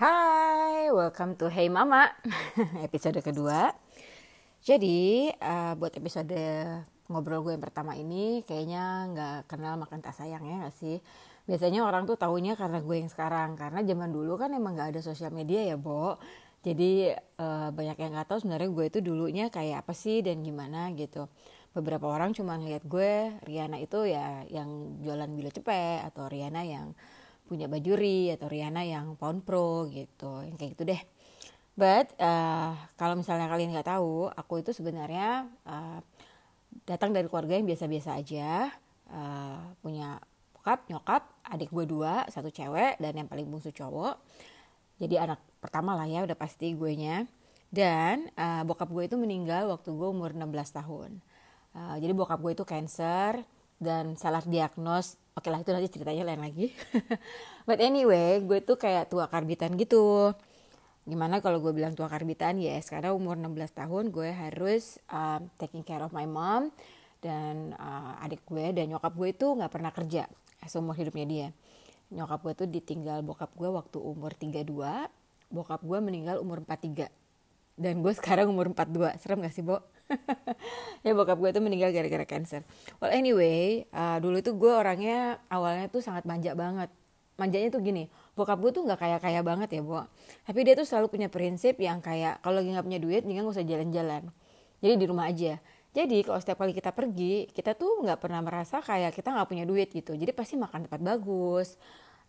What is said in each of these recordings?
Hai, welcome to Hey Mama, episode kedua. Jadi, uh, buat episode ngobrol gue yang pertama ini, kayaknya nggak kenal makan tak sayang ya nggak sih? Biasanya orang tuh taunya karena gue yang sekarang, karena zaman dulu kan emang nggak ada sosial media ya, Bo. Jadi uh, banyak yang nggak tahu sebenarnya gue itu dulunya kayak apa sih dan gimana gitu. Beberapa orang cuma ngeliat gue, Riana itu ya yang jualan bila cepet atau Riana yang punya bajuri atau Riana yang pound pro gitu yang kayak gitu deh. But uh, kalau misalnya kalian nggak tahu aku itu sebenarnya uh, datang dari keluarga yang biasa-biasa aja. Uh, punya bokap nyokap adik gue dua satu cewek dan yang paling bungsu cowok. Jadi anak pertama lah ya udah pasti gue nya dan uh, bokap gue itu meninggal waktu gue umur 16 tahun. Uh, jadi bokap gue itu cancer dan salah diagnos oke lah itu nanti ceritanya lain lagi. But anyway gue tuh kayak tua karbitan gitu. Gimana kalau gue bilang tua karbitan? Yes karena umur 16 tahun gue harus um, taking care of my mom dan uh, adik gue dan nyokap gue itu nggak pernah kerja seumur hidupnya dia. Nyokap gue tuh ditinggal bokap gue waktu umur 32 bokap gue meninggal umur 43 dan gue sekarang umur 42 serem gak sih Bo? ya bokap gue tuh meninggal gara-gara cancer. Well anyway, uh, dulu itu gue orangnya awalnya tuh sangat manja banget. Manjanya tuh gini, bokap gue tuh nggak kaya-kaya banget ya, Bo. Tapi dia tuh selalu punya prinsip yang kayak kalau lagi nggak punya duit, jangan gak usah jalan-jalan. Jadi di rumah aja. Jadi kalau setiap kali kita pergi, kita tuh nggak pernah merasa kayak kita nggak punya duit gitu. Jadi pasti makan tempat bagus,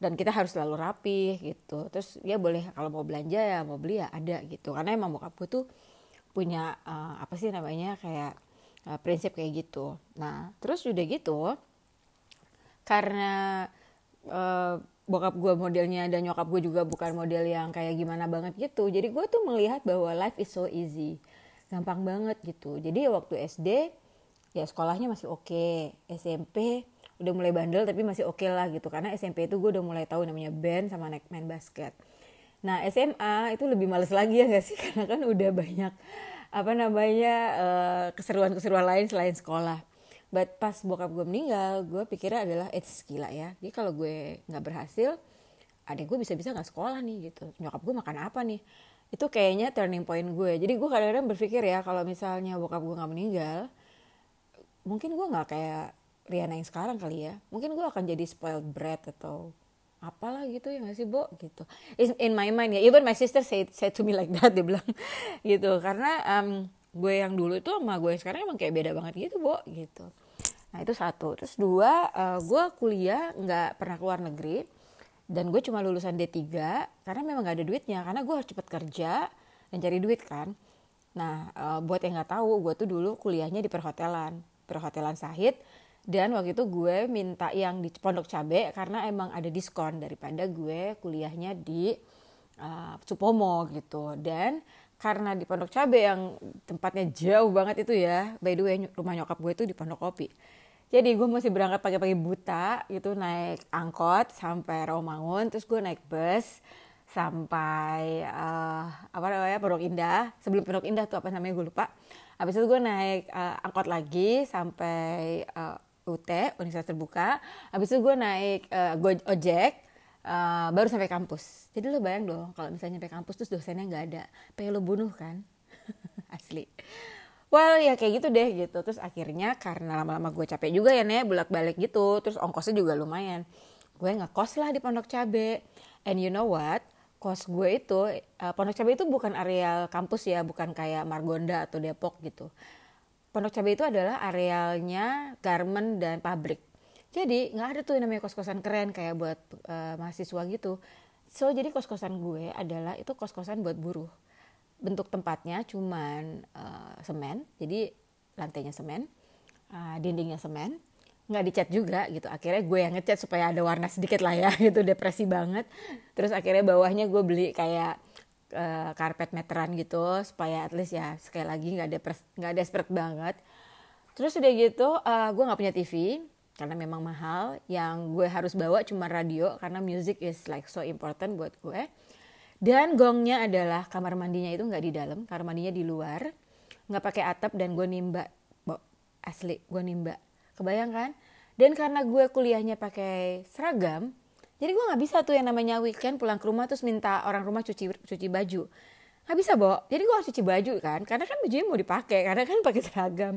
dan kita harus selalu rapi gitu terus ya boleh kalau mau belanja ya mau beli ya ada gitu karena emang bokap gue tuh punya uh, apa sih namanya kayak uh, prinsip kayak gitu. Nah terus udah gitu karena uh, bokap gue modelnya dan nyokap gue juga bukan model yang kayak gimana banget gitu. Jadi gue tuh melihat bahwa life is so easy, gampang banget gitu. Jadi waktu SD ya sekolahnya masih oke, okay. SMP udah mulai bandel tapi masih oke okay lah gitu karena SMP itu gue udah mulai tahu namanya band sama naik main basket Nah SMA itu lebih males lagi ya gak sih karena kan udah banyak apa namanya uh, keseruan-keseruan lain selain sekolah. But pas bokap gue meninggal, gue pikirnya adalah it's gila ya. Jadi kalau gue nggak berhasil, adik gue bisa-bisa nggak sekolah nih gitu. Nyokap gue makan apa nih? Itu kayaknya turning point gue. Jadi gue kadang-kadang berpikir ya kalau misalnya bokap gue nggak meninggal, mungkin gue nggak kayak Riana yang sekarang kali ya. Mungkin gue akan jadi spoiled brat atau apalah gitu ya nggak sih Bo? Gitu. In my mind ya even my sister say say to me like that dia bilang gitu. Karena um, gue yang dulu itu sama gue yang sekarang emang kayak beda banget gitu Bo gitu. Nah itu satu. Terus dua uh, gue kuliah nggak pernah keluar negeri dan gue cuma lulusan D3 karena memang gak ada duitnya karena gue harus cepet kerja dan cari duit kan. Nah uh, buat yang nggak tahu gue tuh dulu kuliahnya di perhotelan. Perhotelan Sahid dan waktu itu gue minta yang di Pondok Cabe karena emang ada diskon daripada gue kuliahnya di uh, Supomo gitu. Dan karena di Pondok Cabe yang tempatnya jauh banget itu ya by the way rumah nyokap gue itu di Pondok Kopi. Jadi gue masih berangkat pagi-pagi buta gitu naik angkot sampai Rawamangun terus gue naik bus sampai uh, apa namanya Pondok Indah. Sebelum Pondok Indah tuh apa namanya gue lupa. Habis itu gue naik uh, angkot lagi sampai UT Universitas Terbuka. Habis itu gue naik uh, ojek uh, baru sampai kampus. Jadi lo bayang dong kalau misalnya sampai kampus terus dosennya nggak ada pengen lo bunuh kan? Asli. Well ya kayak gitu deh gitu. Terus akhirnya karena lama-lama gue capek juga ya nih bolak balik gitu. Terus ongkosnya juga lumayan. Gue ngekos lah di Pondok Cabe. And you know what? Kos gue itu uh, Pondok Cabe itu bukan areal kampus ya bukan kayak Margonda atau Depok gitu Pondok Cabai itu adalah arealnya garment dan pabrik. Jadi nggak ada tuh yang namanya kos-kosan keren kayak buat uh, mahasiswa gitu. So jadi kos-kosan gue adalah itu kos-kosan buat buruh. Bentuk tempatnya cuman uh, semen, jadi lantainya semen, uh, dindingnya semen, nggak dicat juga gitu. Akhirnya gue yang ngecat supaya ada warna sedikit lah ya gitu depresi banget. Terus akhirnya bawahnya gue beli kayak uh, karpet meteran gitu supaya at least ya sekali lagi nggak ada nggak desperate banget. Terus udah gitu uh, gue nggak punya TV karena memang mahal. Yang gue harus bawa cuma radio karena music is like so important buat gue. Dan gongnya adalah kamar mandinya itu nggak di dalam kamar mandinya di luar. Nggak pakai atap dan gue nimba Bo, asli gue nimba. Kebayang kan? Dan karena gue kuliahnya pakai seragam jadi gue nggak bisa tuh yang namanya weekend pulang ke rumah terus minta orang rumah cuci cuci baju. Nggak bisa bo. Jadi gue harus cuci baju kan karena kan bajunya mau dipakai karena kan pakai seragam.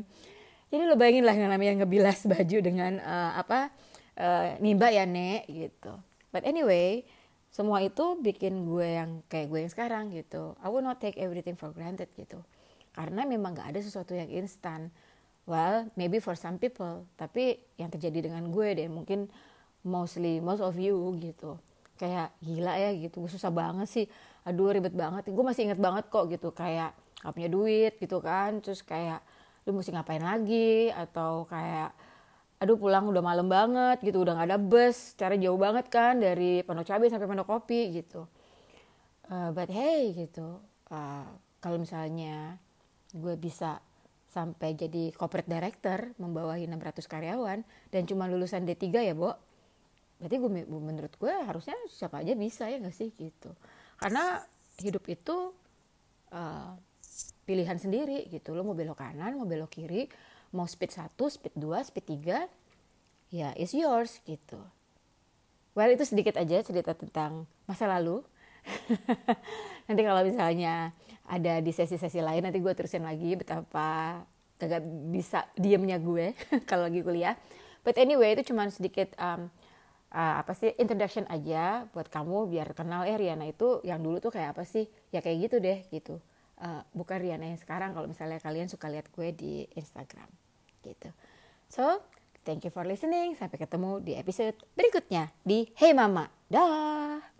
Jadi lo bayangin lah yang namanya ngebilas baju dengan uh, apa uh, nimba ya nek gitu. But anyway semua itu bikin gue yang kayak gue yang sekarang gitu. I will not take everything for granted gitu. Karena memang nggak ada sesuatu yang instan. Well maybe for some people tapi yang terjadi dengan gue deh mungkin mostly most of you gitu. Kayak gila ya gitu susah banget sih. Aduh ribet banget. Gue masih inget banget kok gitu kayak gak punya duit gitu kan. Terus kayak lu mesti ngapain lagi? Atau kayak aduh pulang udah malam banget gitu udah gak ada bus. Cara jauh banget kan dari Pondok Cabai sampai Pondok Kopi gitu. Uh, but hey gitu uh, kalau misalnya gue bisa sampai jadi corporate director membawahi 600 karyawan dan cuma lulusan D3 ya, Bo berarti gue menurut gue harusnya siapa aja bisa ya gak sih gitu. Karena hidup itu uh, pilihan sendiri gitu. Lo mau belok kanan mau belok kiri mau speed 1, speed 2, speed 3 ya is yours gitu. Well itu sedikit aja cerita tentang masa lalu. Nanti kalau misalnya ada di sesi-sesi lain nanti gue terusin lagi betapa gak bisa diemnya gue kalau lagi kuliah. But anyway itu cuma sedikit um, uh, apa sih introduction aja buat kamu biar kenal. Eh Riana itu yang dulu tuh kayak apa sih? Ya kayak gitu deh gitu. Uh, bukan Riana yang sekarang. Kalau misalnya kalian suka lihat gue di Instagram gitu. So thank you for listening. Sampai ketemu di episode berikutnya di Hey Mama. Dah